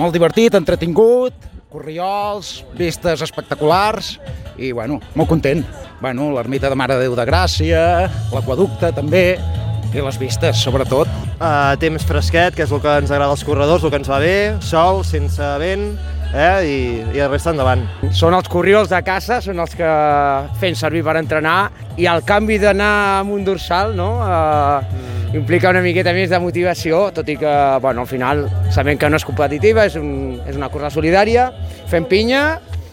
molt divertit, entretingut, corriols, vistes espectaculars i, bueno, molt content. Bueno, l'ermita de Mare de Déu de Gràcia, l'aquaducte també, i les vistes, sobretot. Uh, temps fresquet, que és el que ens agrada als corredors, el que ens va bé, sol, sense vent, eh? I, i el resta endavant. Són els corriols de casa, són els que fem servir per entrenar, i el canvi d'anar amb un dorsal, no?, uh, implica una miqueta més de motivació, tot i que, bueno, al final sabem que no és competitiva, és, un, és una cursa solidària, fem pinya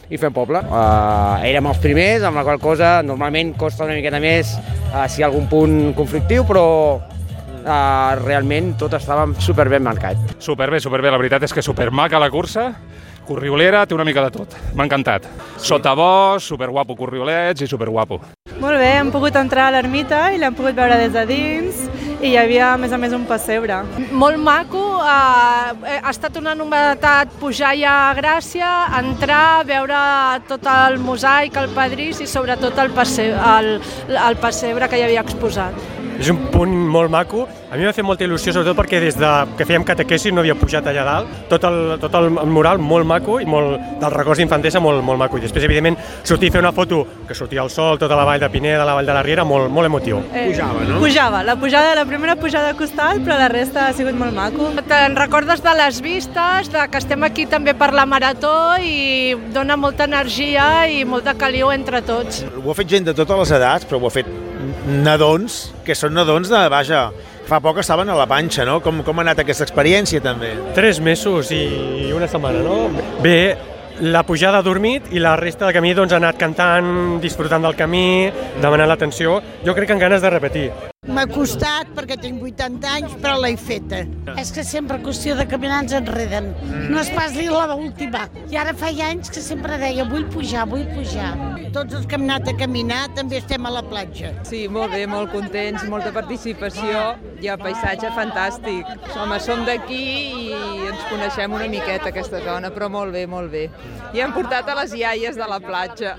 i fem poble. Uh, érem els primers, amb la qual cosa normalment costa una miqueta més uh, si hi ha algun punt conflictiu, però uh, realment tot estava super ben marcat. Superbé, superbé, la veritat és que supermaca la cursa, corriolera, té una mica de tot. M'ha encantat. Sí. Sotabosc, superguapo corriolets i superguapo. Molt bé, hem pogut entrar a l'ermita i l'hem pogut veure des de dins i hi havia, a més a més, un pessebre. Molt maco, eh, ha estat una novetat pujar ja a Gràcia, entrar, veure tot el mosaic, el pedrís i sobretot el, passe, el, el pessebre que hi havia exposat. És un punt molt maco. A mi m'ha fet molta il·lusió, sobretot perquè des de que fèiem catequesi no havia pujat allà dalt. Tot el, tot el mural molt maco i molt, dels records d'infantesa molt, molt maco. I després, evidentment, sortir a fer una foto que sortia el sol, tota la vall de Pineda, la vall de la Riera, molt, molt emotiu. Eh, pujava, no? Pujava. La, pujada, la primera pujada a costat, però la resta ha sigut molt maco. Te'n recordes de les vistes, de que estem aquí també per la marató i dona molta energia i molta caliu entre tots. Ho ha fet gent de totes les edats, però ho ha fet nadons, que són nadons de, vaja, fa poc estaven a la panxa, no? Com, com ha anat aquesta experiència, també? Tres mesos i una setmana, no? Bé, la pujada ha dormit i la resta del camí doncs, ha anat cantant, disfrutant del camí, demanant l'atenció. Jo crec que en ganes de repetir. M'ha costat perquè tinc 80 anys, però l'he feta. És que sempre qüestió de caminar ens enreden. No es pas la última. I ara fa anys que sempre deia vull pujar, vull pujar. Tots els que hem anat a caminar també estem a la platja. Sí, molt bé, molt contents, molta participació i el paisatge fantàstic. Home, som d'aquí i ens coneixem una miqueta aquesta zona, però molt bé, molt bé. I hem portat a les iaies de la platja.